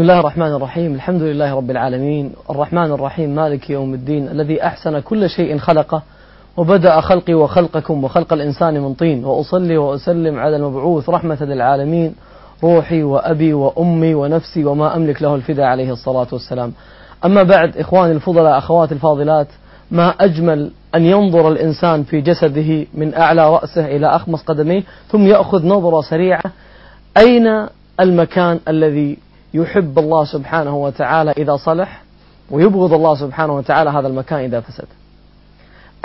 بسم الله الرحمن الرحيم. الحمد لله رب العالمين. الرحمن الرحيم مالك يوم الدين الذي أحسن كل شيء خلقه وبدأ خلقي وخلقكم وخلق الإنسان من طين وأصلي وأسلم على المبعوث رحمة للعالمين. روحي وأبي وأمي ونفسي وما أملك له الفداء عليه الصلاة والسلام. أما بعد إخواني الفضلاء أخواتي الفاضلات ما أجمل أن ينظر الإنسان في جسده من أعلى رأسه إلى أخمص قدميه ثم يأخذ نظرة سريعة أين المكان الذي يحب الله سبحانه وتعالى إذا صلح ويبغض الله سبحانه وتعالى هذا المكان إذا فسد.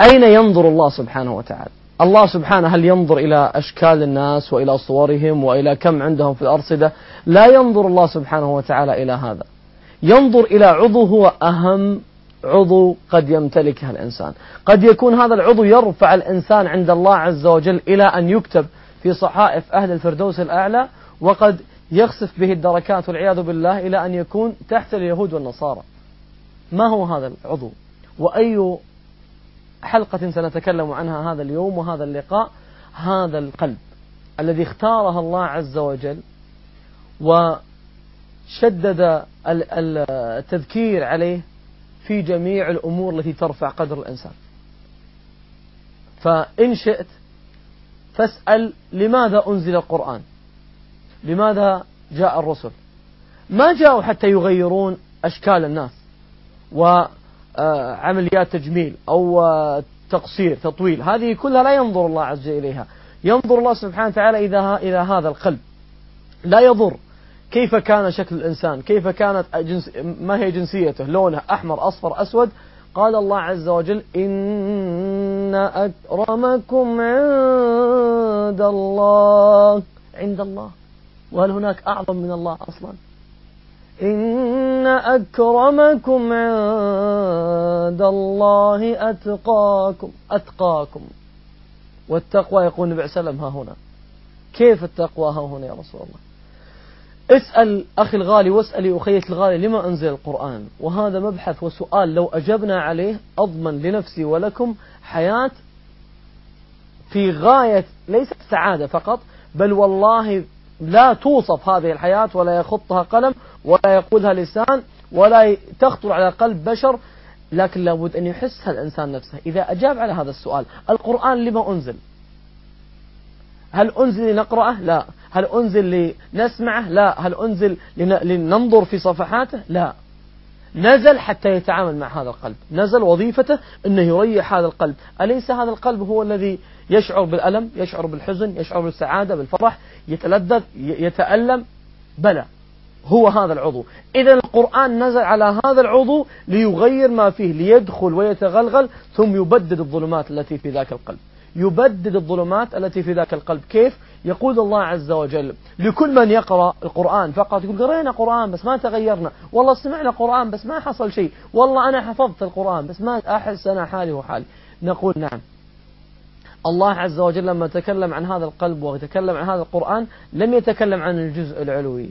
أين ينظر الله سبحانه وتعالى؟ الله سبحانه هل ينظر إلى أشكال الناس وإلى صورهم وإلى كم عندهم في الأرصدة لا ينظر الله سبحانه وتعالى إلى هذا. ينظر إلى عضو هو أهم عضو قد يمتلكه الإنسان. قد يكون هذا العضو يرفع الإنسان عند الله عز وجل إلى أن يكتب في صحائف أهل الفردوس الأعلى وقد يخسف به الدركات والعياذ بالله إلى أن يكون تحت اليهود والنصارى. ما هو هذا العضو؟ وأي حلقة سنتكلم عنها هذا اليوم وهذا اللقاء؟ هذا القلب الذي اختاره الله عز وجل وشدد التذكير عليه في جميع الأمور التي ترفع قدر الإنسان. فإن شئت فاسأل لماذا أنزل القرآن؟ لماذا جاء الرسل؟ ما جاءوا حتى يغيرون أشكال الناس وعمليات تجميل أو تقصير تطويل. هذه كلها لا ينظر الله عز وجل إليها. ينظر الله سبحانه وتعالى إذا إلى هذا القلب. لا يضر كيف كان شكل الإنسان كيف كانت جنس ما هي جنسيته لونه أحمر أصفر أسود. قال الله عز وجل إن أكرمكم عند الله عند الله. وهل هناك أعظم من الله أصلا؟ إن أكرمكم عند الله أتقاكم أتقاكم. والتقوى يقول النبي عليه وسلم ها هنا. كيف التقوى؟ ها هنا يا رسول الله. اسأل أخي الغالي واسألي أخيتي الغالي لما أنزل القرآن؟ وهذا مبحث وسؤال لو أجبنا عليه أضمن لنفسي ولكم حياة في غاية ليست سعادة فقط بل والله لا توصف هذه الحياة ولا يخطها قلم ولا يقولها لسان ولا تخطر على قلب بشر لكن لابد أن يحسها الإنسان نفسه. إذا أجاب على هذا السؤال القرآن لما أنزل؟ هل أنزل لنقرأه؟ لا. هل أنزل لنسمعه؟ لا. هل أنزل لننظر في صفحاته؟ لا. نزل حتى يتعامل مع هذا القلب. نزل وظيفته أنه يريح هذا القلب. أليس هذا القلب هو الذي يشعر بالألم يشعر بالحزن يشعر بالسعادة بالفرح يتلذذ يتألم؟ بلى. هو هذا العضو. إذا القرآن نزل على هذا العضو ليغير ما فيه ليدخل ويتغلغل ثم يبدد الظلمات التي في ذاك القلب. يبدد الظلمات التي في ذاك القلب. كيف؟ يقول الله عز وجل لكل من يقرأ القرآن فقط يقول قرينا قرآن بس ما تغيرنا والله سمعنا قرآن بس ما حصل شيء والله أنا حفظت القرآن بس ما أحس أنا حالي وحالي. نقول نعم. الله عز وجل لما تكلم عن هذا القلب وتكلم عن هذا القرآن لم يتكلم عن الجزء العلوي.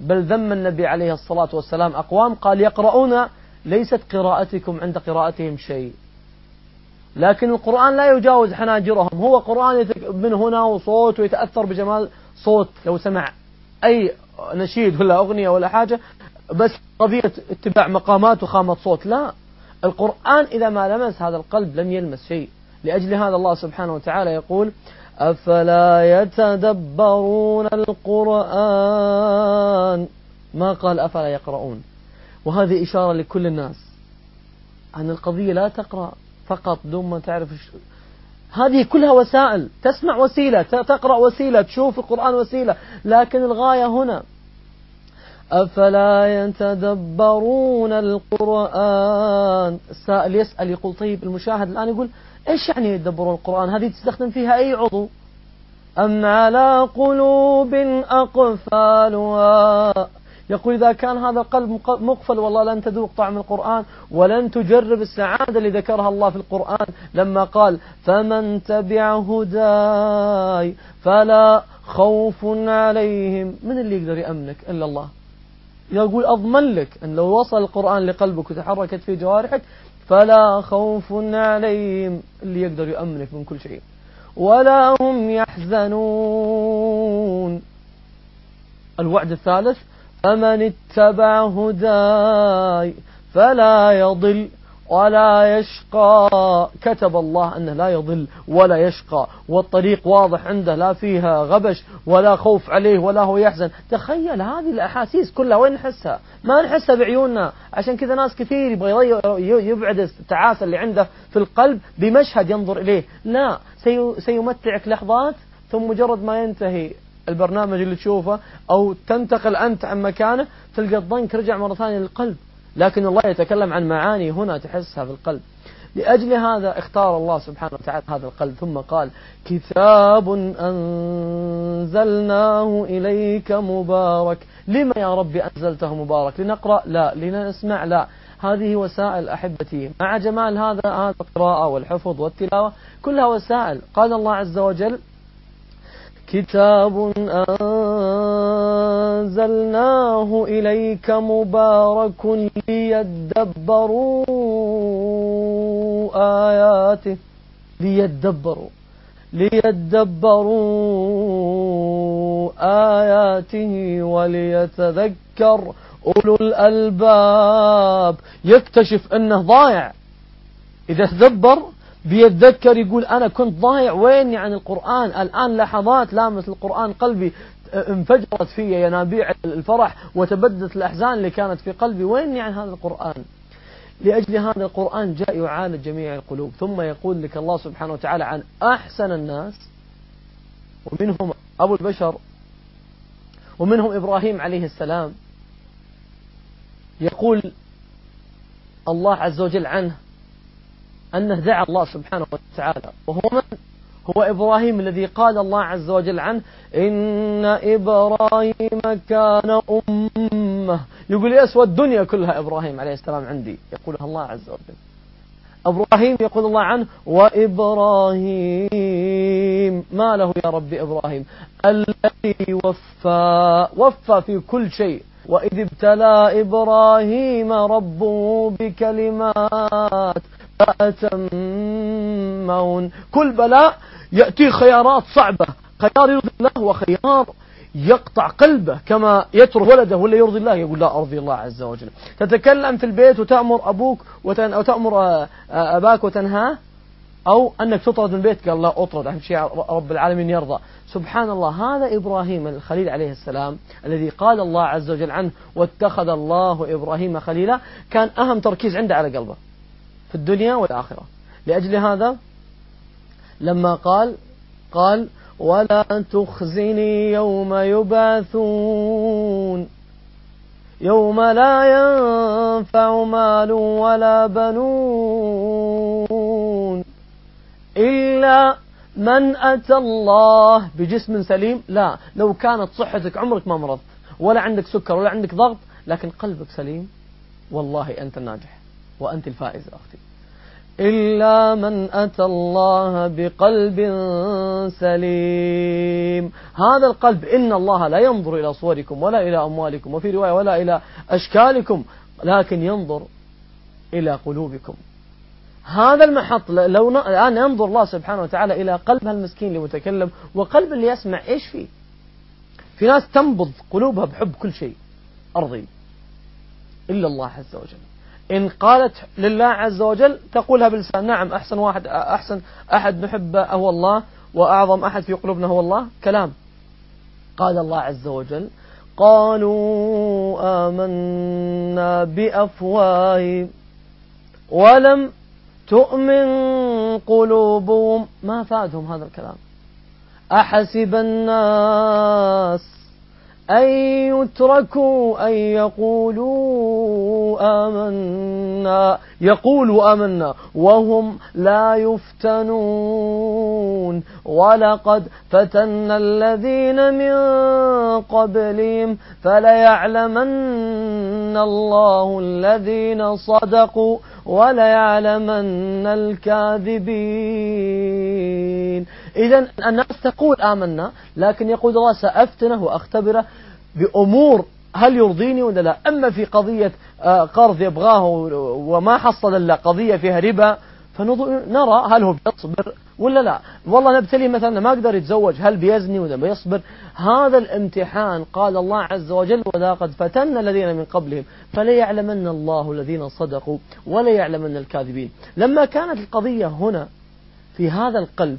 بل ذم النبي عليه الصلاة والسلام أقوام قال يقرؤون ليست قراءتكم عند قراءتهم شيء. لكن القرآن لا يجاوز حناجرهم. هو قرآن من هنا وصوت ويتأثر بجمال صوت لو سمع أي نشيد ولا أغنية ولا حاجة بس قضية اتباع مقامات وخامة صوت. لا القرآن إذا ما لمس هذا القلب لم يلمس شيء. لأجل هذا الله سبحانه وتعالى يقول أفلا يتدبرون القرآن؟ ما قال أفلا يقرؤون؟ وهذه إشارة لكل الناس. أن القضية لا تقرأ. فقط دون ما تعرف هذه كلها وسائل. تسمع وسيلة تقرأ وسيلة تشوف القرآن وسيلة. لكن الغاية هنا أفلا يتدبرون القرآن؟ السائل يسأل يقول طيب المشاهد الآن يقول إيش يعني يتدبرون القرآن؟ هذه تستخدم فيها أي عضو؟ أم على قلوب أقفالها يقول إذا كان هذا القلب مقفل والله لن تذوق طعم القرآن ولن تجرب السعادة اللي ذكرها الله في القرآن لما قال فمن تبع هداي فلا خوف عليهم. من اللي يقدر يأمنك إلا الله؟ يقول أضمن لك أن لو وصل القرآن لقلبك وتحركت في جوارحك فلا خوف عليهم. اللي يقدر يؤمنك من كل شيء. ولا هم يحزنون. الوعد الثالث فمن اتبع هداي فلا يضل ولا يشقى. كتب الله أنه لا يضل ولا يشقى. والطريق واضح عنده لا فيها غبش ولا خوف عليه ولا هو يحزن. تخيل هذه الأحاسيس كلها وين نحسها؟ ما نحسها بعيوننا. عشان كذا ناس كثير يبغى يبعد التعاسة اللي عنده في القلب بمشهد ينظر إليه. لا سيمتعك لحظات ثم مجرد ما ينتهي. البرنامج اللي تشوفه أو تنتقل أنت عن مكانه تلقى الضنك رجع مرة ثانية للقلب. لكن الله يتكلم عن معاني هنا تحسها في القلب. لأجل هذا اختار الله سبحانه وتعالى هذا القلب ثم قال كتاب أنزلناه إليك مبارك. لما يا رب أنزلته مبارك؟ لنقرأ؟ لا. لنسمع؟ لا. هذه وسائل أحبتي. مع جمال هذا هذا القراءة والحفظ والتلاوة كلها وسائل. قال الله عز وجل كتاب أنزلناه إليك مبارك ليدبروا آياته. ليدبروا. ليدبروا آياته وليتذكر أولو الألباب. يكتشف أنه ضايع إذا تدبر بيتذكر يقول أنا كنت ضايع ويني عن القرآن. الآن لحظات لامس القرآن قلبي انفجرت في ينابيع الفرح وتبدت الأحزان اللي كانت في قلبي. ويني عن هذا القرآن؟ لأجل هذا القرآن جاء يعالج جميع القلوب. ثم يقول لك الله سبحانه وتعالى عن أحسن الناس ومنهم أبو البشر ومنهم إبراهيم عليه السلام. يقول الله عز وجل عنه أنه دعا الله سبحانه وتعالى. وهو من؟ هو إبراهيم الذي قال الله عز وجل عنه إن إبراهيم كان أمة. يقول يسوى الدنيا كلها إبراهيم عليه السلام عندي يقولها الله عز وجل. إبراهيم يقول الله عنه وإبراهيم ما له يا رب إبراهيم؟ الذي وفى وفى في كل شيء. وإذ ابتلى إبراهيم ربه بكلمات فأتمون كل بلاء يأتي خيارات صعبة. خيار يرضي الله وخيار يقطع قلبه كما يترك ولده ولا يرضي الله يقول لا أرضي الله عز وجل. تتكلم في البيت وتأمر أبوك وتن أو تأمر آه، آه، أباك وتنهاه أو أنك تطرد من البيت قال لا أطرد أهم شيء رب العالمين يرضى. سبحان الله هذا إبراهيم الخليل عليه السلام الذي قال الله عز وجل عنه واتخذ الله إبراهيم خليلا. كان أهم تركيز عنده على قلبه. في الدنيا والآخرة. لأجل هذا لما قال قال ولا تخزني يوم يبعثون. يوم لا ينفع مال ولا بنون. إلا من أتى الله بجسم سليم. لا لو كانت صحتك عمرك ما مرضت ولا عندك سكر ولا عندك ضغط لكن قلبك سليم والله أنت الناجح وأنت الفائز أختي. إلا من أتى الله بقلب سليم. هذا القلب إن الله لا ينظر إلى صوركم ولا إلى أموالكم وفي رواية ولا إلى أشكالكم لكن ينظر إلى قلوبكم. هذا المحط لو الآن ينظر الله سبحانه وتعالى إلى قلب المسكين اللي متكلم وقلب اللي يسمع إيش فيه؟ في ناس تنبض قلوبها بحب كل شيء أرضي. إلا الله عز وجل. إن قالت لله عز وجل تقولها بلسان. نعم أحسن واحد أحسن أحد نحبه هو الله وأعظم أحد في قلوبنا هو الله. كلام. قال الله عز وجل قالوا آمنا بأفواههم ولم تؤمن قلوبهم. ما فادهم هذا الكلام. أحسب الناس أن يتركوا أن يقولوا آمنا. يقولوا آمنا وهم لا يفتنون. ولقد فتنا الذين من قبلهم فليعلمن الله الذين صدقوا وليعلمن الكاذبين. إذا الناس تقول آمنا لكن يقول الله سأفتنه وأختبره بأمور هل يرضيني ولا لا. أما في قضية آه، قرض يبغاه وما حصل إلا قضية فيها ربا فنرى هل هو بيصبر ولا لا. والله نبتلي مثلا ما قدر يتزوج هل بيزني ولا بيصبر؟ هذا الامتحان قال الله عز وجل قد فتن الذين من قبلهم فليعلمن الله الذين صدقوا وليعلمن الكاذبين. لما كانت القضية هنا في هذا القلب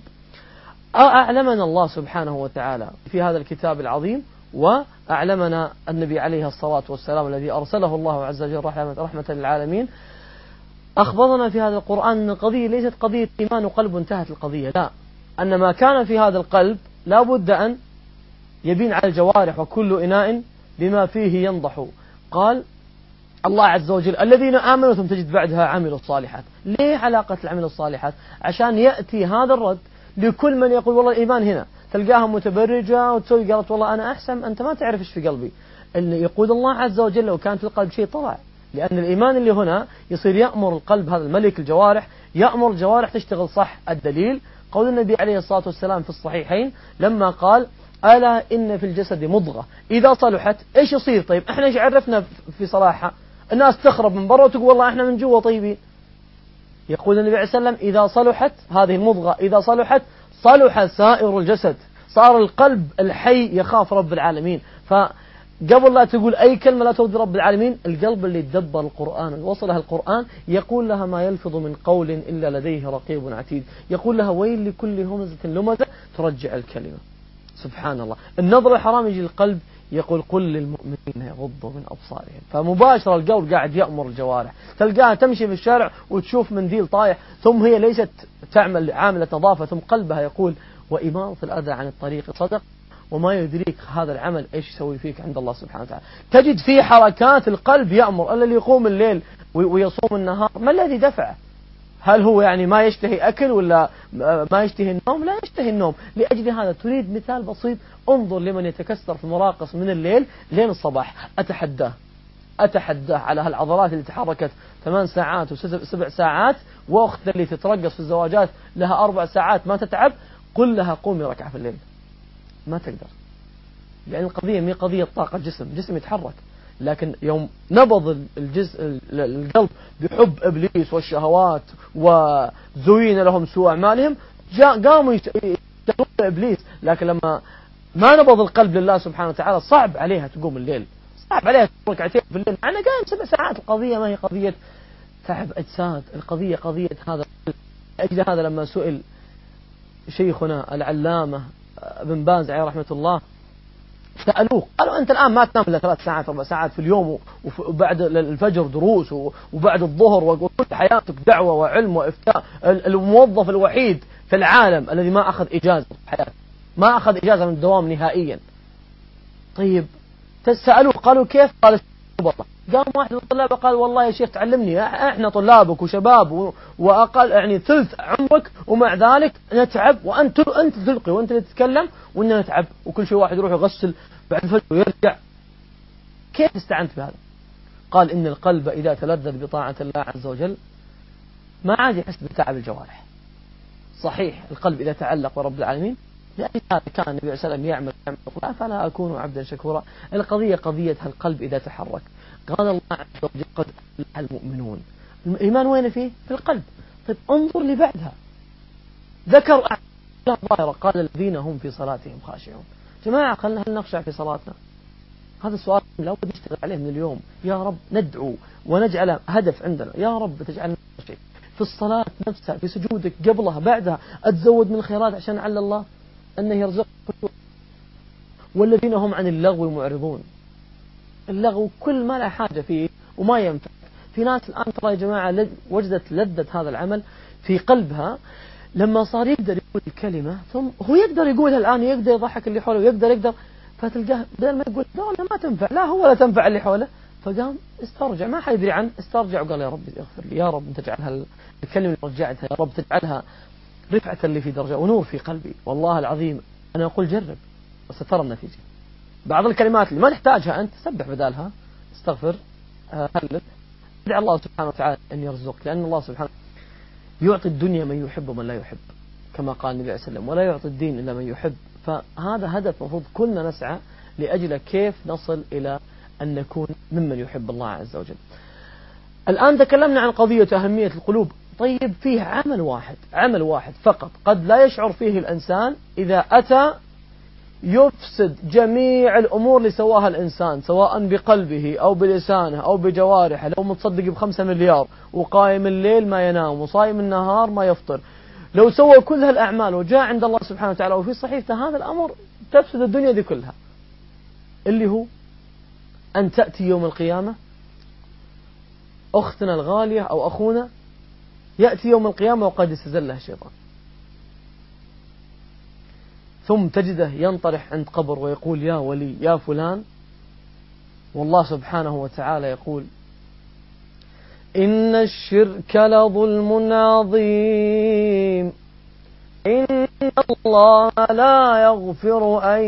أعلمنا الله سبحانه وتعالى في هذا الكتاب العظيم وأعلمنا النبي عليه الصلاة والسلام الذي أرسله الله عز وجل رحمة, رحمة للعالمين أخبرنا في هذا القرآن أن القضية ليست قضية إيمان وقلب انتهت القضية. لا. أن ما كان في هذا القلب لا بد أن يبين على الجوارح وكل إناء بما فيه ينضح. قال الله عز وجل الذين آمنوا ثم تجد بعدها عملوا الصالحات. ليه علاقة العمل الصالحات؟ عشان يأتي هذا الرد لكل من يقول والله الإيمان هنا. تلقاها متبرجة وتسوي قالت والله أنا أحسن أنت ما تعرف إيش في قلبي. اللي يقول الله عز وجل لو كان في القلب شيء طلع. لأن الإيمان اللي هنا يصير يأمر القلب هذا الملك الجوارح يأمر الجوارح تشتغل صح الدليل. قول النبي عليه الصلاة والسلام في الصحيحين لما قال ألا إن في الجسد مضغة. إذا صلحت إيش يصير؟ طيب إحنا إيش عرفنا في صلاحها؟ الناس تخرب من برا وتقول والله إحنا من جوا طيبين. يقول النبي عليه الصلاة والسلام إذا صلحت هذه المضغة إذا صلحت صلح سائر الجسد صار القلب الحي يخاف رب العالمين. فقبل لا تقول أي كلمة لا ترضي رب العالمين القلب اللي تدبر القرآن وصلها القرآن يقول لها ما يلفظ من قول إلا لديه رقيب عتيد. يقول لها ويل لكل همزة لمزة ترجع الكلمة. سبحان الله. النظر الحرام يجي القلب يقول قل للمؤمنين يغضوا من أبصارهم. فمباشرة القول قاعد يأمر الجوارح. تلقاها تمشي في الشارع وتشوف منديل طايح ثم هي ليست تعمل عاملة نظافة ثم قلبها يقول وإماطة الأذى عن الطريق صدق وما يدريك هذا العمل إيش يسوي فيك عند الله سبحانه وتعالى. تجد في حركات القلب يأمر الذي يقوم الليل ويصوم النهار ما الذي دفعه هل هو يعني ما يشتهي أكل ولا ما يشتهي النوم؟ لا يشتهي النوم. لأجل هذا تريد مثال بسيط انظر لمن يتكسر في المراقص من الليل لين الصباح. أتحداه. أتحداه على هالعضلات اللي تحركت ثمان ساعات وسبع ساعات وأخت اللي تترقص في الزواجات لها أربع ساعات ما تتعب قل لها قومي ركعة في الليل. ما تقدر. لأن القضية مي قضية طاقة جسم جسم يتحرك. لكن يوم نبض الجزء القلب بحب إبليس والشهوات وزين لهم سوء أعمالهم جاء قاموا يشتغلون إبليس. لكن لما ما نبض القلب لله سبحانه وتعالى صعب عليها تقوم الليل. صعب عليها تقوم ركعتين في الليل. أنا قايم سبع ساعات. القضية ما هي قضية تعب أجساد. القضية قضية هذا. أجل هذا لما سئل شيخنا العلامة ابن باز عليه رحمة الله سألوه قالوا أنت الآن ما تنام إلا ثلاث ساعات أربع ساعات في اليوم وبعد الفجر دروس وبعد الظهر وكل حياتك دعوة وعلم وإفتاء الموظف الوحيد في العالم الذي ما أخذ إجازة في حياته ما أخذ إجازة من الدوام نهائيا. طيب سألوه قالوا كيف؟ قال قام واحد من الطلاب قال والله يا شيخ تعلمني إحنا طلابك وشباب وأقل يعني ثلث عمرك ومع ذلك نتعب وانت أنت تلقي وأنت اللي تتكلم وإننا نتعب وكل شيء واحد يروح يغسل بعد الفجر ويرجع كيف استعنت بهذا؟ قال إن القلب إذا تلذذ بطاعة الله عز وجل ما عاد يحس بتعب الجوارح. صحيح القلب إذا تعلق برب العالمين لأجل هذا كان النبي صلى الله عليه وسلم يعمل يعمل فلا أكون عبدا شكورا. القضية قضية القلب إذا تحرك. قال الله عز وجل قد أفلح المؤمنون. الإيمان وين فيه؟ في القلب. طيب انظر لبعدها. ذكر ظاهرة قال الذين هم في صلاتهم خاشعون. جماعة خلنا هل نخشع في صلاتنا؟ هذا السؤال لابد نشتغل عليه من اليوم. يا رب ندعو ونجعله هدف عندنا. يا رب تجعلنا في الصلاة نفسها في سجودك قبلها بعدها أتزود من الخيرات عشان على الله؟ أنه يرزق والذين هم عن اللغو معرضون. اللغو كل ما لا حاجة فيه وما ينفع. في ناس الآن ترى يا جماعة وجدت لذة هذا العمل في قلبها. لما صار يقدر يقول الكلمة ثم هو يقدر يقولها الآن يقدر يضحك اللي حوله ويقدر يقدر فتلقاه بدل ما يقول لا ما تنفع لا هو ولا تنفع اللي حوله. فقام استرجع ما حد يدري عنه استرجع وقال يا رب اغفر لي يا رب تجعلها الكلمة اللي رجعتها يا رب تجعلها رفعة اللي في درجة ونور في قلبي. والله العظيم أنا أقول جرب وسترى النتيجة. بعض الكلمات اللي ما تحتاجها أنت سبح بدالها استغفر آه، هلل ادعي الله سبحانه وتعالى أن يرزقك لأن الله سبحانه يعطي الدنيا من يحب ومن لا يحب كما قال النبي عليه وسلم ولا يعطي الدين إلا من يحب. فهذا هدف المفروض كلنا نسعى لأجل كيف نصل إلى أن نكون ممن يحب الله عز وجل. الآن تكلمنا عن قضية أهمية القلوب. طيب فيه عمل واحد عمل واحد فقط. قد لا يشعر فيه الإنسان إذا أتى يفسد جميع الأمور اللي سواها الإنسان سواء بقلبه أو بلسانه أو بجوارحه. لو متصدق بخمسة مليار وقائم الليل ما ينام وصايم النهار ما يفطر. لو سوى كل هالأعمال وجاء عند الله سبحانه وتعالى وفي صحيفته هذا الأمر تفسد الدنيا دي كلها اللي هو أن تأتي يوم القيامة أختنا الغالية أو أخونا يأتي يوم القيامة وقد استزله الشيطان. ثم تجده ينطرح عند قبر ويقول يا ولي يا فلان. والله سبحانه وتعالى يقول إن الشرك لظلم عظيم. إن الله لا يغفر أن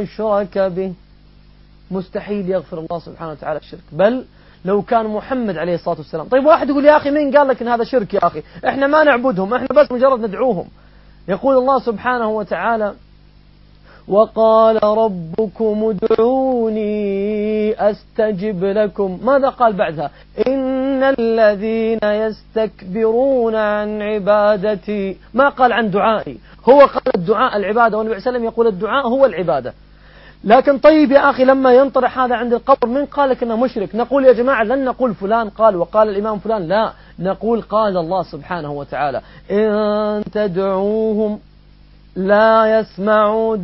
يشرك به. مستحيل يغفر الله سبحانه وتعالى الشرك. بل لو كان محمد عليه الصلاة والسلام. طيب واحد يقول يا أخي مين قال لك إن هذا شرك يا أخي؟ إحنا ما نعبدهم إحنا بس مجرد ندعوهم. يقول الله سبحانه وتعالى وقال ربكم ادعوني أستجب لكم. ماذا قال بعدها؟ إن الذين يستكبرون عن عبادتي ما قال عن دعائي. هو قال الدعاء العبادة والنبي صلى الله عليه وسلم يقول الدعاء هو العبادة. لكن طيب يا أخي لما ينطرح هذا عند القبر من قال لك أنه مشرك؟ نقول يا جماعة لن نقول فلان قال وقال الإمام فلان لا. نقول قال الله سبحانه وتعالى إن تدعوهم لا يسمعوا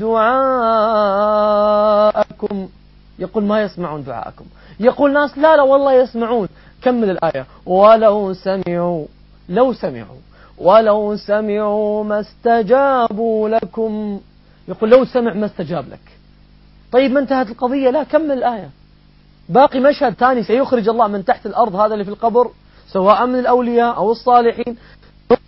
دعاءكم. يقول ما يسمعون دعاءكم. يقول ناس لا لا والله يسمعون. كمل الآية. ولو سمعوا لو سمعوا. ولو سمعوا ما استجابوا لكم. يقول لو سمع ما استجاب لك. طيب ما انتهت القضية؟ لا كمل الآية. باقي مشهد ثاني سيخرج الله من تحت الأرض هذا اللي في القبر سواء من الأولياء أو الصالحين.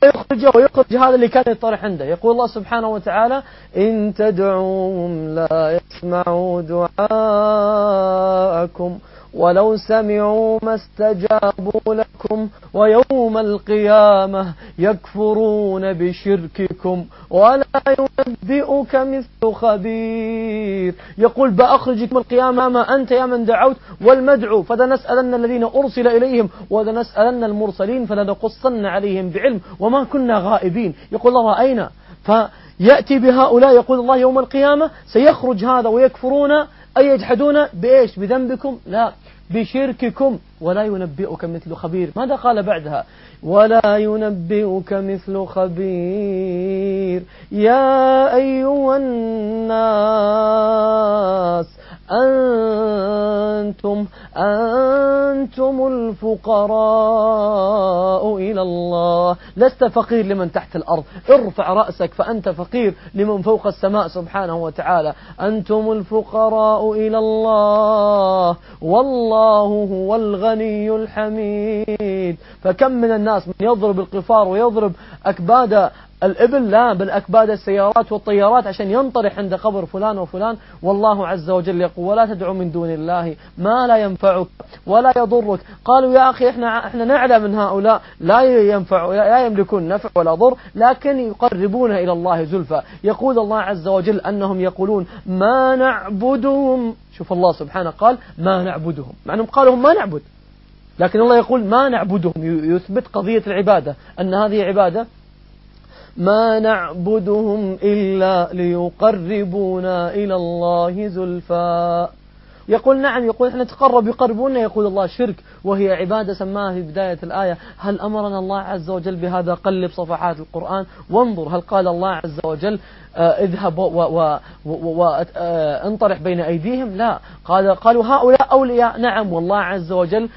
يخرجه ويخرج هذا اللي كان يطرح عنده. يقول الله سبحانه وتعالى إن تدعوهم لا يسمعوا دعاءكم. ولو سمعوا ما استجابوا لكم ويوم القيامة يكفرون بشرككم ولا ينبئك مثل خبير. يقول بأخرجك من القيامة ما أنت يا من دعوت والمدعو. فلنسألن الذين أرسل إليهم ولنسألن المرسلين فلنقصن عليهم بعلم وما كنا غائبين. يقول الله رأينا فيأتي بهؤلاء يقول الله يوم القيامة سيخرج هذا ويكفرون. أي يجحدون؟ بإيش؟ بذنبكم؟ لا. بشرككم ولا ينبئك مثل خبير. ماذا قال بعدها؟ ولا ينبئك مثل خبير. يا أيها الناس أنتم أنتم الفقراء إلى الله. لست فقير لمن تحت الأرض. ارفع رأسك فأنت فقير لمن فوق السماء سبحانه وتعالى. أنتم الفقراء إلى الله. والله هو الغني الحميد. فكم من الناس من يضرب القفار ويضرب أكباد الإبل لا بل أكباد السيارات والطيارات عشان ينطرح عند قبر فلان وفلان. والله عز وجل يقول ولا تدعو من دون الله ما لا ينفعك ولا يضرك. قالوا يا أخي إحنا, إحنا نعلم من هؤلاء لا ينفع لا يملكون نفع ولا ضر لكن يقربون إلى الله زلفى. يقول الله عز وجل أنهم يقولون ما نعبدهم. شوف الله سبحانه قال ما نعبدهم. مع أنهم قالوا ما نعبد. لكن الله يقول ما نعبدهم. يثبت قضية العبادة. أن هذه عبادة ما نعبدهم إلا ليقربونا إلى الله زلفى. يقول نعم يقول إحنا نتقرب يقربونا يقول الله شرك. وهي عبادة سماها في بداية الآية. هل أمرنا الله عز وجل بهذا؟ قلب صفحات القرآن. وانظر هل قال الله عز وجل آه اذهب وانطرح بين أيديهم؟ لا. قال قالوا هؤلاء أولياء. نعم والله عز وجل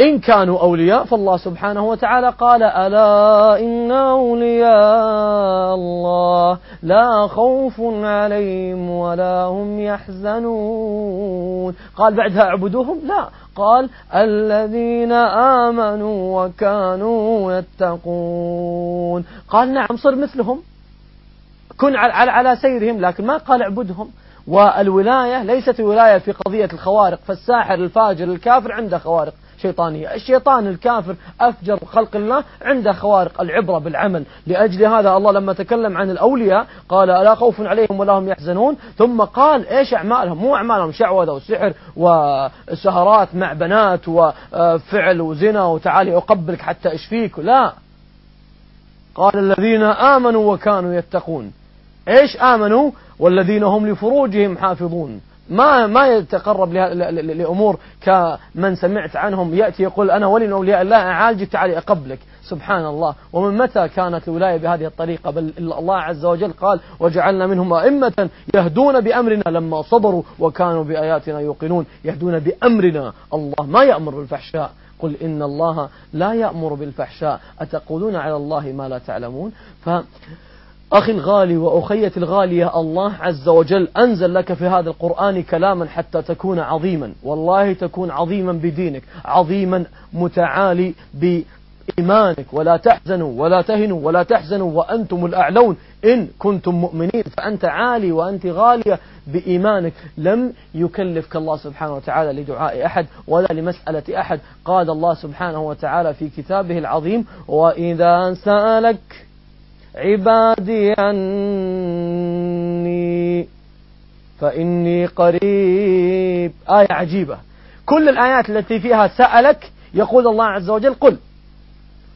إن كانوا أولياء فالله سبحانه وتعالى قال ألا إن أولياء الله لا خوف عليهم ولا هم يحزنون. قال بعدها اعبدوهم لا. قال الذين آمنوا وكانوا يتقون. قال نعم صر مثلهم. كن على, سيرهم لكن ما قال اعبدهم. والولاية ليست ولاية في قضية الخوارق فالساحر الفاجر الكافر عنده خوارق. شيطانية الشيطان الكافر أفجر خلق الله عنده خوارق العبرة بالعمل. لأجل هذا الله لما تكلم عن الأولياء قال لا خوف عليهم ولا هم يحزنون. ثم قال إيش أعمالهم؟ مو أعمالهم شعوذة وسحر وسهرات مع بنات وفعل وزنا وتعالي أقبلك حتى أشفيك لا. قال الذين آمنوا وكانوا يتقون. إيش آمنوا؟ والذين هم لفروجهم حافظون. ما ما يتقرب لأمور كمن سمعت عنهم. يأتي يقول أنا ولي من أولياء الله أعالجك تعالي أقبلك. سبحان الله ومن متى كانت الولاية بهذه الطريقة؟ بل الله عز وجل قال وجعلنا منهم أئمة يهدون بأمرنا لما صبروا وكانوا بآياتنا يوقنون. يهدون بأمرنا. الله ما يأمر بالفحشاء. قل إن الله لا يأمر بالفحشاء. أتقولون على الله ما لا تعلمون؟ ف أخي الغالي وأخيتي الغالية الله عز وجل أنزل لك في هذا القرآن كلاما حتى تكون عظيما. والله تكون عظيما بدينك عظيما متعالي بإيمانك. ولا تحزنوا ولا تهنوا ولا تحزنوا وأنتم الأعلون. إن كنتم مؤمنين فأنت عالي وأنت غالية بإيمانك. لم يكلفك الله سبحانه وتعالى لدعاء أحد ولا لمسألة أحد. قال الله سبحانه وتعالى في كتابه العظيم وإذا سألك عبادي عني. فإني قريب. آية عجيبة. كل الآيات التي فيها سألك يقول الله عز وجل قل.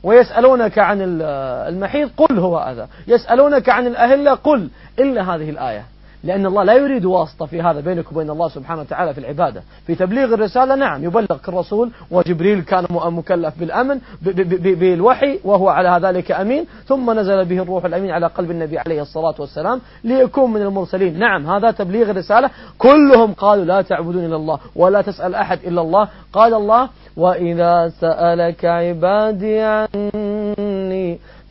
ويسألونك عن المحيط قل هو هذا. يسألونك عن الأهلة قل إلا هذه الآية. لأن الله لا يريد واسطة في هذا بينك وبين الله سبحانه وتعالى في العبادة. في تبليغ الرسالة نعم يبلغ الرسول وجبريل كان مكلف بالأمن بالوحي وهو على ذلك أمين. ثم نزل به الروح الأمين على قلب النبي عليه الصلاة والسلام ليكون من المرسلين. نعم هذا تبليغ الرسالة. كلهم قالوا لا تعبدون إلا الله ولا تسأل أحد إلا الله. قال الله وإذا سألك عبادي عني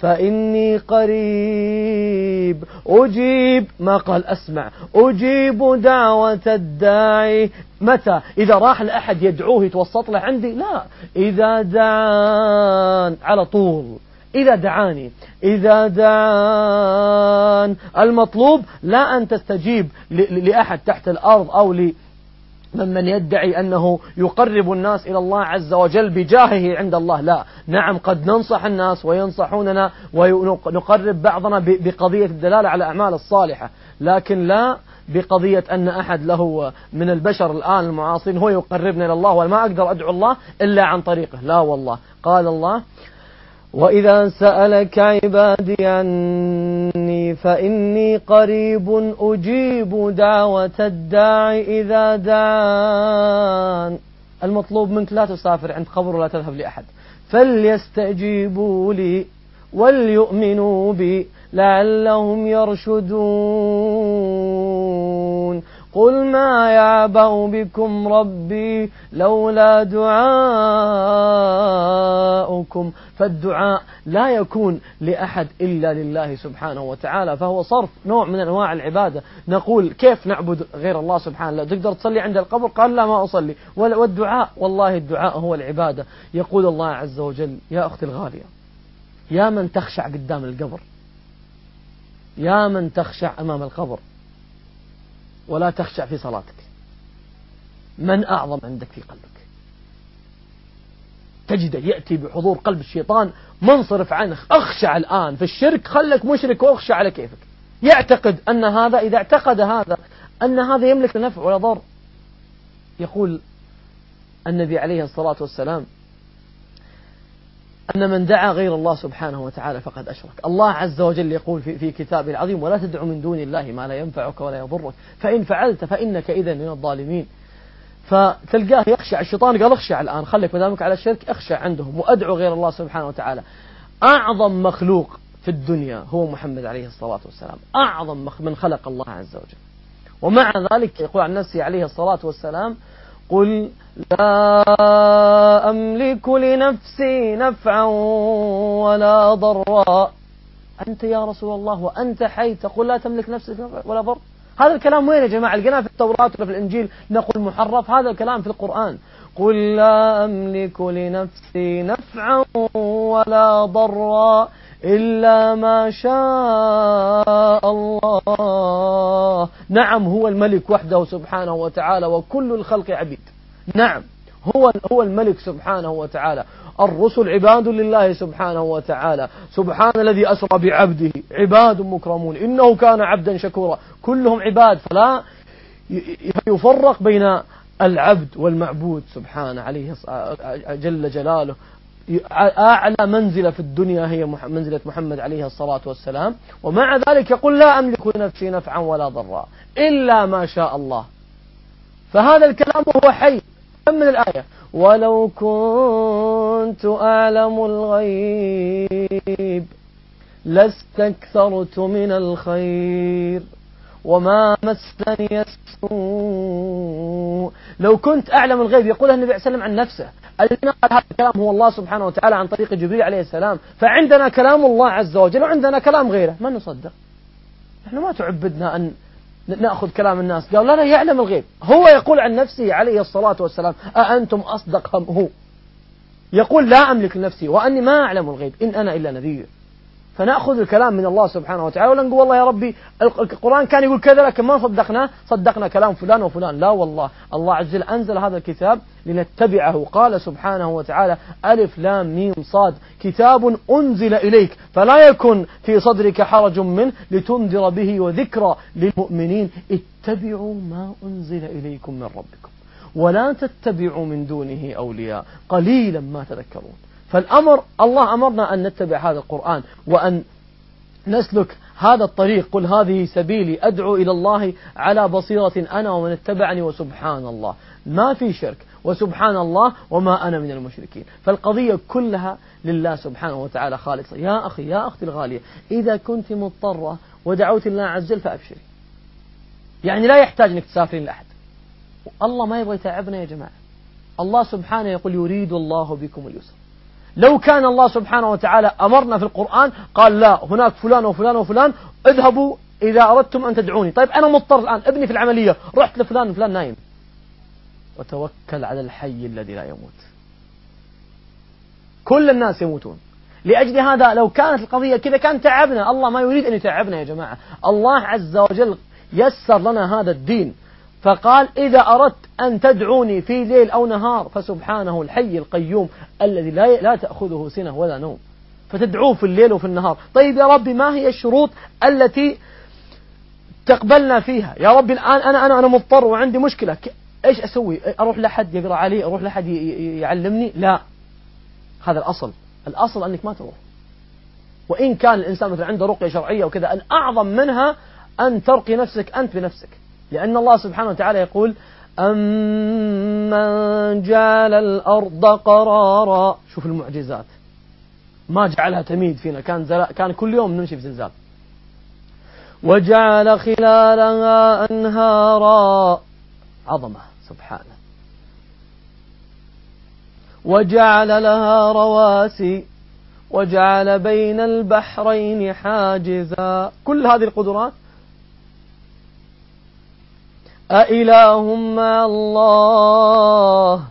فإني قريب. أجيب ما قال أسمع. أجيب دعوة الداعي. متى؟ إذا راح لأحد يدعوه يتوسط له عندي؟ لا. إذا دعان على طول. إذا دعاني. إذا دعان المطلوب لا أن تستجيب لأحد تحت الأرض أو ممن يدعي أنه يقرب الناس إلى الله عز وجل بجاهه عند الله. لا. نعم قد ننصح الناس وينصحوننا ونقرب بعضنا بقضية الدلالة على أعمال الصالحة. لكن لا بقضية أن أحد له من البشر الآن المعاصرين هو يقربنا إلى الله وما أقدر أدعو الله إلا عن طريقه. لا والله. قال الله وإذا سألك عبادي فإني قريب أجيب دعوة الداعي إذا دعان المطلوب منك لا تسافر عند قبر ولا تذهب لأحد. فليستجيبوا لي وليؤمنوا بي لعلهم يرشدون. قل ما يعبأ بكم ربي لولا دعاؤكم فالدعاء لا يكون لأحد إلا لله سبحانه وتعالى فهو صرف نوع من أنواع العبادة. نقول كيف نعبد غير الله سبحانه؟ تقدر تصلي عند القبر؟ قال لا ما أصلي. والدعاء والله الدعاء هو العبادة. يقول الله عز وجل يا أختي الغالية يا من تخشع قدام القبر يا من تخشع أمام القبر ولا تخشع في صلاتك. من أعظم عندك في قلبك؟ تجده يأتي بحضور قلب الشيطان منصرف عنه. أخشع الآن في الشرك خلك مشرك وأخشع على كيفك. يعتقد أن هذا إذا اعتقد هذا أن هذا يملك النفع ولا ضر. يقول النبي عليه الصلاة والسلام أن من دعا غير الله سبحانه وتعالى فقد أشرك. الله عز وجل يقول في, في كتابه العظيم ولا تدع من دون الله ما لا ينفعك ولا يضرك. فإن فعلت فإنك إذا من الظالمين. فتلقاه يخشع الشيطان قال اخشع الآن خليك مدامك على الشرك اخشع عندهم وأدعو غير الله سبحانه وتعالى. أعظم مخلوق في الدنيا هو محمد عليه الصلاة والسلام. أعظم من خلق الله عز وجل. ومع ذلك يقول عن نفسه عليه الصلاة والسلام قل لا أملك لنفسي نفعا ولا ضرا. أنت يا رسول الله وأنت حي تقول لا تملك نفسك ولا ضر هذا الكلام وين يا جماعة؟ لقيناه في التوراة ولا في الإنجيل؟ نقول محرف. هذا الكلام في القرآن. قل لا أملك لنفسي نفعا ولا ضرا. إلا ما شاء الله. نعم هو الملك وحده سبحانه وتعالى وكل الخلق عبيد. نعم هو هو الملك سبحانه وتعالى. الرسل عباد لله سبحانه وتعالى. سبحان الذي أسرى بعبده. عباد مكرمون. إنه كان عبدا شكورا. كلهم عباد فلا يفرق بين العبد والمعبود سبحانه عليه جل جلاله. أعلى منزلة في الدنيا هي منزلة محمد عليه الصلاة والسلام. ومع ذلك يقول لا أملك لنفسي نفعا ولا ضرا إلا ما شاء الله. فهذا الكلام هو حي من الآية. ولو كنت أعلم الغيب لاستكثرت من الخير. وما مسني السوء. لو كنت أعلم الغيب يقولها النبي عليه وسلم عن نفسه الذي نقل هذا الكلام هو الله سبحانه وتعالى عن طريق جبريل عليه السلام فعندنا كلام الله عز وجل وعندنا كلام غيره ما نصدق. إحنا ما تعبدنا أن نأخذ كلام الناس. قال لا لا يعلم الغيب. هو يقول عن نفسه عليه الصلاة والسلام أأنتم أصدق هم هو؟ يقول لا أملك لنفسي وأني ما أعلم الغيب إن أنا إلا نذير. فنأخذ الكلام من الله سبحانه وتعالى ولا نقول والله يا ربي القرآن كان يقول كذا لكن ما صدقناه صدقنا كلام فلان وفلان. لا والله الله عز وجل أنزل هذا الكتاب لنتبعه. قال سبحانه وتعالى ألف لام ميم صاد. كتاب أنزل إليك فلا يكن في صدرك حرج منه لتنذر به وذكرى للمؤمنين. اتبعوا ما أنزل إليكم من ربكم ولا تتبعوا من دونه أولياء. قليلا ما تذكرون. فالأمر الله أمرنا أن نتبع هذا القرآن وأن نسلك هذا الطريق. قل هذه سبيلي أدعو إلى الله على بصيرة أنا ومن اتبعني وسبحان الله. ما في شرك وسبحان الله وما أنا من المشركين. فالقضية كلها لله سبحانه وتعالى خالصة. يا أخي يا أختي الغالية إذا كنت مضطرة ودعوت الله عز وجل فأبشري. يعني لا يحتاج أنك تسافرين لأحد. الله ما يبغى يتعبنا يا جماعة. الله سبحانه يقول يريد الله بكم اليسر. لو كان الله سبحانه وتعالى أمرنا في القرآن قال لا هناك فلان وفلان وفلان اذهبوا إذا أردتم أن تدعوني. طيب أنا مضطر الآن ابني في العملية رحت لفلان فلان نايم. وتوكل على الحي الذي لا يموت. كل الناس يموتون. لأجل هذا لو كانت القضية كذا كان تعبنا. الله ما يريد أن يتعبنا يا جماعة. الله عز وجل يسر لنا هذا الدين. فقال إذا أردت أن تدعوني في ليل أو نهار فسبحانه الحي القيوم الذي لا لا تأخذه سنة ولا نوم. فتدعوه في الليل وفي النهار. طيب يا ربي ما هي الشروط التي تقبلنا فيها؟ يا ربي الآن أنا أنا أنا مضطر وعندي مشكلة. إيش أسوي؟ أروح لحد يقرأ علي؟ أروح لحد يعلمني؟ لا. هذا الأصل. الأصل أنك ما تروح. وإن كان الإنسان مثلا عنده رقية شرعية وكذا الأعظم منها أن ترقي نفسك أنت بنفسك. لأن الله سبحانه وتعالى يقول أمن جعل الأرض قرارا. شوف المعجزات. ما جعلها تميد فينا. كان زل... كان كل يوم نمشي في زلزال. وجعل خلالها أنهارا. عظمة. سبحانه. وجعل لها رواسي. وجعل بين البحرين حاجزا. كل هذه القدرات أإله مع الله؟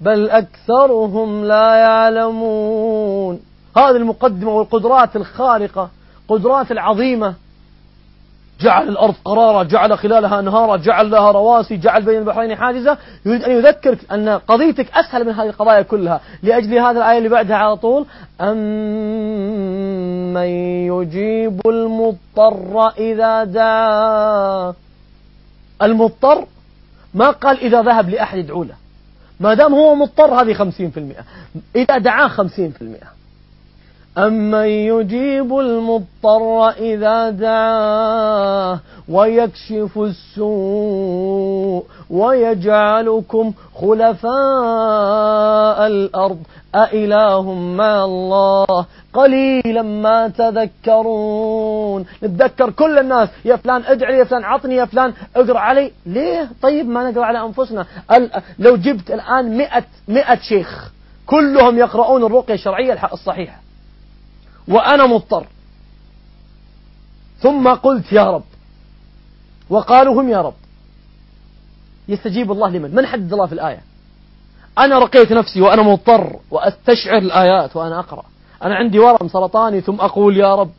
بل أكثرهم لا يعلمون. هذه المقدمة والقدرات الخارقة قدرات العظيمة. جعل الأرض قرارا جعل خلالها أنهارا جعل لها رواسي جعل بين البحرين حاجزة. يريد أن يذكرك أن قضيتك أسهل من هذه القضايا كلها. لأجل هذا الآية اللي بعدها على طول أمن يجيب المضطر إذا دعاه؟ المضطر ما قال إذا ذهب لأحد يدعو له. ما دام هو مضطر هذه خمسين في المئة. إذا دعاه خمسين في المئة. أمن يجيب المضطر إذا دعاه ويكشف السوء ويجعلكم خلفاء الأرض. أإله مع الله قليلا ما تذكرون. نتذكر كل الناس يا فلان ادعي يا فلان عطني يا فلان اقرأ علي. ليه؟ طيب ما نقرأ على أنفسنا. لو جبت الآن مئة, مئة شيخ كلهم يقرؤون الرقية الشرعية الصحيحة. وأنا مضطر. ثم قلت يا رب. وقالوا هم يا رب. يستجيب الله لمن؟ من حدد الله في الآية؟ أنا رقيت نفسي وأنا مضطر وأستشعر الآيات وأنا أقرأ. أنا عندي ورم سرطاني ثم أقول يا رب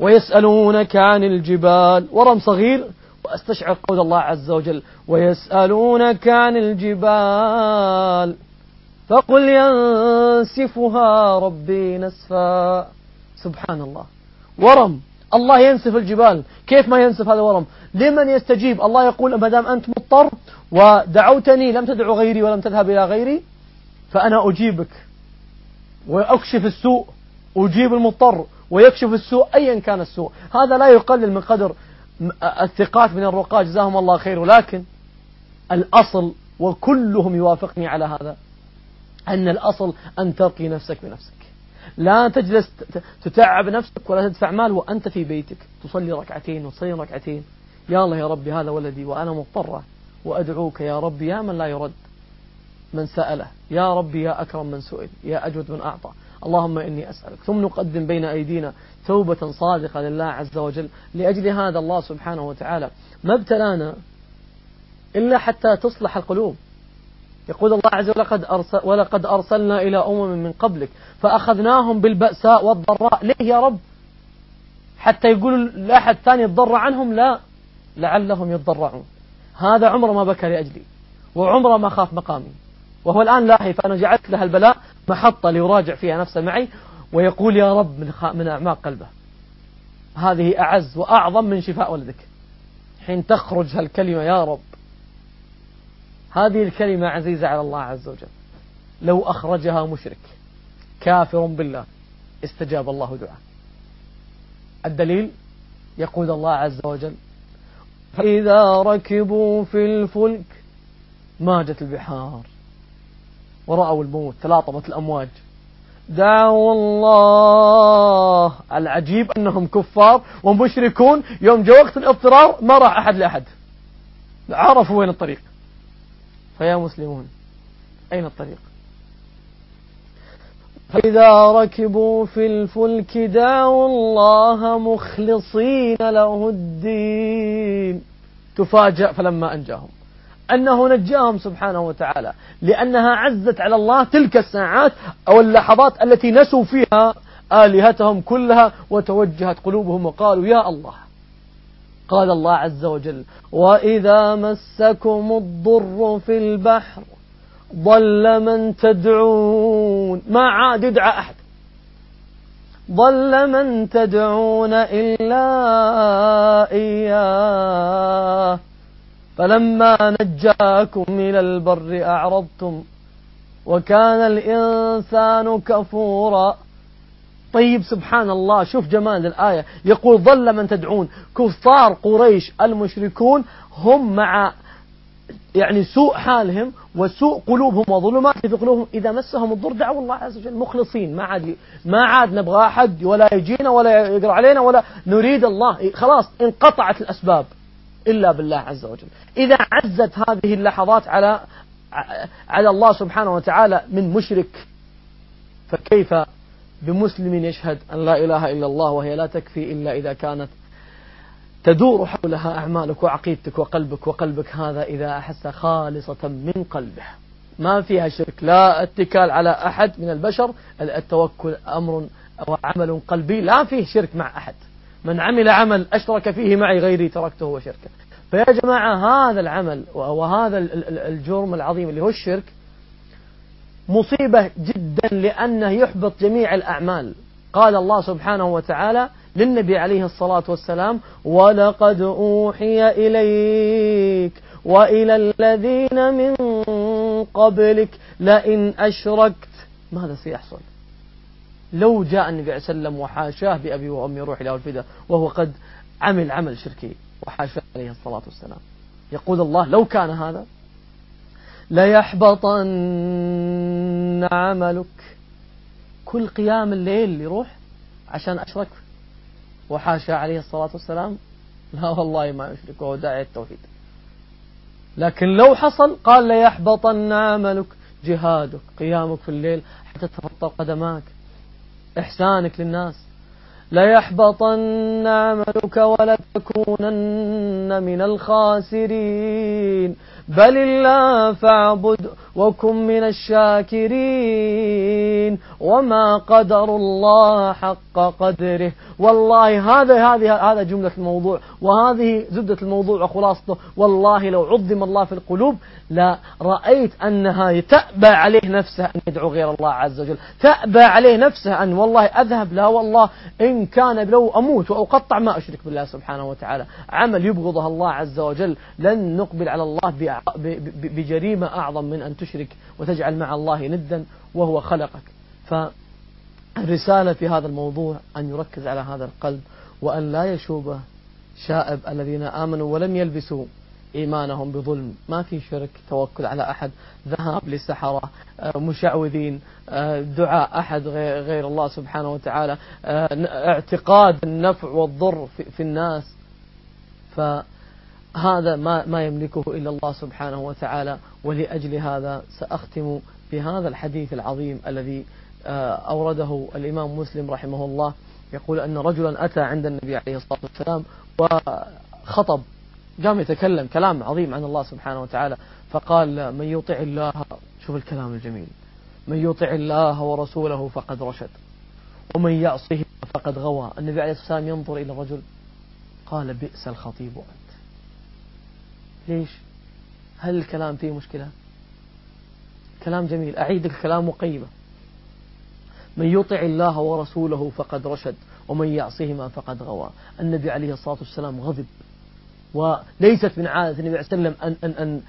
ويسألونك عن الجبال ورم صغير وأستشعر قول الله عز وجل ويسألونك عن الجبال فقل ينسفها ربي نسفا. سبحان الله. ورم الله ينسف الجبال. كيف ما ينسف هذا الورم؟ لمن يستجيب؟ الله يقول ما دام أنت مضطر ودعوتني لم تدعو غيري ولم تذهب إلى غيري فأنا أجيبك. وأكشف السوء أجيب المضطر ويكشف السوء أيا كان السوء. هذا لا يقلل من قدر الثقات من الرقاة. جزاهم الله خير. ولكن الأصل وكلهم يوافقني على هذا أن الأصل أن ترقي نفسك بنفسك. لا تجلس تتعب نفسك ولا تدفع مال وأنت في بيتك. تصلي ركعتين وتصلي ركعتين. يا الله يا ربي هذا ولدي وأنا مضطرة وأدعوك يا ربي يا من لا يرد. من سأله. يا ربي يا أكرم من سئل. يا أجود من أعطى. اللهم إني أسألك. ثم نقدم بين أيدينا توبة صادقة لله عز وجل لأجل هذا الله سبحانه وتعالى. ما ابتلانا إلا حتى تصلح القلوب. يقول الله عز وجل ولقد, أرسل ولقد أرسلنا إلى أمم من قبلك. فأخذناهم بالبأساء والضراء. ليه يا رب؟ حتى يقول لأحد ثاني يتضرع عنهم لا لعلهم يتضرعون. هذا عمره ما بكى لأجلي وعمره ما خاف مقامي. وهو الآن لاهي فأنا جعلت له البلاء محطة ليراجع فيها نفسه معي ويقول يا رب من, من أعماق قلبه هذه أعز وأعظم من شفاء ولدك. حين تخرج هالكلمة يا رب. هذه الكلمة عزيزة على الله عز وجل. لو أخرجها مشرك كافر بالله. استجاب الله دعاء. الدليل يقول الله عز وجل فإذا ركبوا في الفلك ماجت البحار. ورأوا الموت تلاطمت الأمواج. دعوا الله. العجيب أنهم كفار ومشركون يوم جاء وقت الاضطرار ما راح أحد لأحد. عرفوا وين الطريق. فيا مسلمون أين الطريق؟ فإذا ركبوا في الفلك دعوا الله مخلصين له الدين. تفاجأ فلما أنجاهم. أنه نجاهم سبحانه وتعالى. لأنها عزت على الله تلك الساعات أو اللحظات التي نسوا فيها آلهتهم كلها وتوجهت قلوبهم وقالوا يا الله. قال الله عز وجل وإذا مسكم الضر في البحر ضل من تدعون ما عاد يدعى أحد. ضل من تدعون إلا إياه. فلما نجاكم إلى البر أعرضتم وكان الإنسان كفورا. طيب سبحان الله شوف جمال الآية. يقول ظل من تدعون. كفار قريش المشركون هم مع يعني سوء حالهم وسوء قلوبهم وظلمات في قلوبهم. إذا مسهم الضر دعوا الله عز وجل مخلصين. ما عاد ما عاد نبغى أحد ولا يجينا ولا يقرأ علينا ولا نريد الله. خلاص انقطعت الأسباب إلا بالله عز وجل. إذا عزت هذه اللحظات على على الله سبحانه وتعالى من مشرك فكيف بمسلم يشهد أن لا إله إلا الله وهي لا تكفي إلا إذا كانت تدور حولها أعمالك وعقيدتك وقلبك وقلبك هذا إذا أحس خالصة من قلبه. ما فيها شرك. لا اتكال على أحد من البشر. التوكل أمر وعمل قلبي. لا فيه شرك مع أحد. من عمل عمل أشرك فيه معي غيري تركته وشركه. فيا جماعة هذا العمل وهذا الجرم العظيم اللي هو الشرك مصيبة جدا لأنه يحبط جميع الأعمال. قال الله سبحانه وتعالى للنبي عليه الصلاة والسلام ولقد أوحي إليك وإلى الذين من قبلك لئن أشركت. ماذا سيحصل؟ لو جاء النبي عليه وسلم وحاشاه بأبي وأمي روحي له الفداء وهو قد عمل عمل شركي وحاشاه عليه الصلاة والسلام. يقول الله لو كان هذا ليحبطن عملك. كل قيام الليل يروح عشان أشرك وحاشا عليه الصلاة والسلام لا والله ما يشرك وهو داعي التوحيد. لكن لو حصل قال ليحبطن عملك جهادك قيامك في الليل حتى تفطر قدماك إحسانك للناس. ليحبطن عملك ولتكونن من الخاسرين. بل الله فاعبد وكن من الشاكرين وما قدر الله حق قدره. والله هذا هذه هذا جملة الموضوع. وهذه زبدة الموضوع وخلاصته. والله لو عظم الله في القلوب لا رأيت أنها تأبى عليه نفسه أن يدعو غير الله عز وجل. تأبى عليه نفسه أن والله أذهب. لا والله. إن كان لو أموت وأقطع ما أشرك بالله سبحانه وتعالى. عمل يبغضه الله عز وجل. لن نقبل على الله بجريمة أعظم من أن تشرك وتجعل مع الله ندا وهو خلقك. فالرسالة في هذا الموضوع أن يركز على هذا القلب وأن لا يشوبه شائب الذين آمنوا ولم يلبسوا إيمانهم بظلم. ما في شرك توكل على أحد ذهاب للسحرة آه، مشعوذين آه، دعاء أحد غير الله سبحانه وتعالى آه، اعتقاد النفع والضر في الناس. فهذا ما ما يملكه إلا الله سبحانه وتعالى ولأجل هذا سأختم بهذا الحديث العظيم الذي أورده الإمام مسلم رحمه الله. يقول أن رجلا أتى عند النبي عليه الصلاة والسلام وخطب قام يتكلم كلام عظيم عن الله سبحانه وتعالى فقال من يطع الله شوف الكلام الجميل من يطع الله ورسوله فقد رشد ومن يعصه فقد غوى. النبي عليه الصلاة والسلام ينظر إلى الرجل قال بئس الخطيب. أنت ليش؟ هل الكلام فيه مشكلة؟ كلام جميل. أعيد الكلام وقيمة من يطع الله ورسوله فقد رشد ومن يعصهما فقد غوى. النبي عليه الصلاة والسلام غضب. وليست من عادة النبي عليه وسلم أن, أن, أن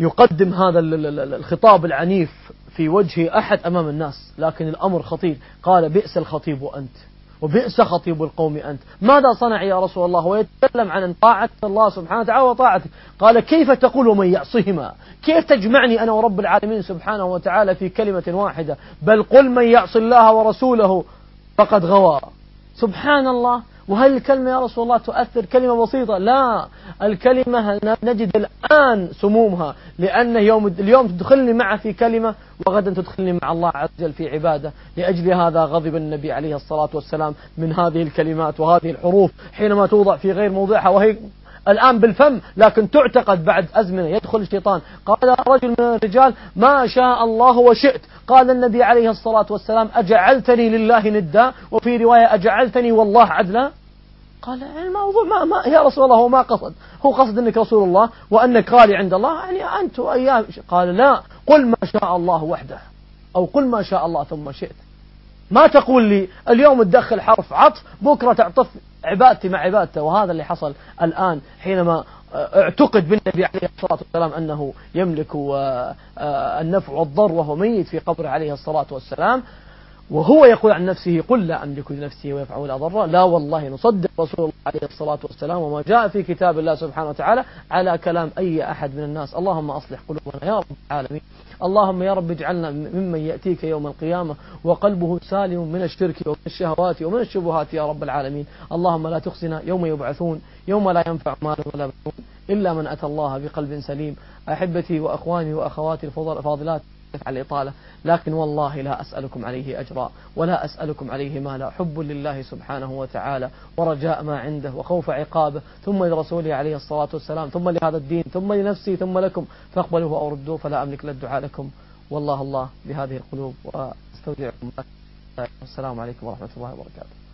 يقدم هذا الخطاب العنيف في وجه أحد أمام الناس لكن الأمر خطير. قال بئس الخطيب أنت. وبئس خطيب القوم أنت. ماذا صنع يا رسول الله؟ ويتكلم عن طاعة الله سبحانه وتعالى وطاعته قال كيف تقول ومن يعصهما كيف تجمعني أنا ورب العالمين سبحانه وتعالى في كلمة واحدة؟ بل قل من يعص الله ورسوله فقد غوى. سبحان الله. وهل الكلمة يا رسول الله تؤثر كلمة بسيطة؟ لا. الكلمة نجد الآن سمومها لأن يوم اليوم تدخلني معه في كلمة وغدا تدخلني مع الله عز وجل في عبادة. لأجل هذا غضب النبي عليه الصلاة والسلام من هذه الكلمات وهذه الحروف حينما توضع في غير موضعها وهي الآن بالفم لكن تعتقد بعد أزمنة يدخل الشيطان. قال رجل من الرجال ما شاء الله وشئت. قال النبي عليه الصلاة والسلام أجعلتني لله ندا. وفي رواية أجعلتني والله عدلا. قال الموضوع ما, ما يا رسول الله هو ما قصد. هو قصد أنك رسول الله وأنك غالي عند الله. يعني أنت وأيام قال لا قل ما شاء الله وحده أو قل ما شاء الله ثم شئت. ما تقول لي اليوم تدخل حرف عطف بكرة تعطف عبادتي مع عبادته وهذا اللي حصل الآن حينما اعتقد بالنبي عليه الصلاة والسلام أنه يملك آه، آه، النفع والضر وهو ميت في قبره عليه الصلاة والسلام. وهو يقول عن نفسه قل لا أملك لنفسي ويفعل ولا ضر لا والله نصدق رسول الله عليه الصلاة والسلام وما جاء في كتاب الله سبحانه وتعالى على كلام أي أحد من الناس. اللهم أصلح قلوبنا يا رب العالمين. اللهم يا رب اجعلنا ممن يأتيك يوم القيامة وقلبه سالم من الشرك ومن الشهوات ومن الشبهات يا رب العالمين. اللهم لا تخزنا يوم يبعثون يوم لا ينفع مال ولا بنون إلا من أتى الله بقلب سليم. أحبتي وأخواني وأخواتي الفاضلات على الإطالة لكن والله لا أسألكم عليه أجرا ولا أسألكم عليه مالا. حب لله سبحانه وتعالى ورجاء ما عنده وخوف عقابه ثم لرسوله عليه الصلاة والسلام ثم لهذا الدين ثم لنفسي ثم لكم. فاقبلوه أو ردوه فلا أملك للدعاء لكم. والله الله بهذه القلوب وأستودعكم. السلام عليكم ورحمة الله وبركاته.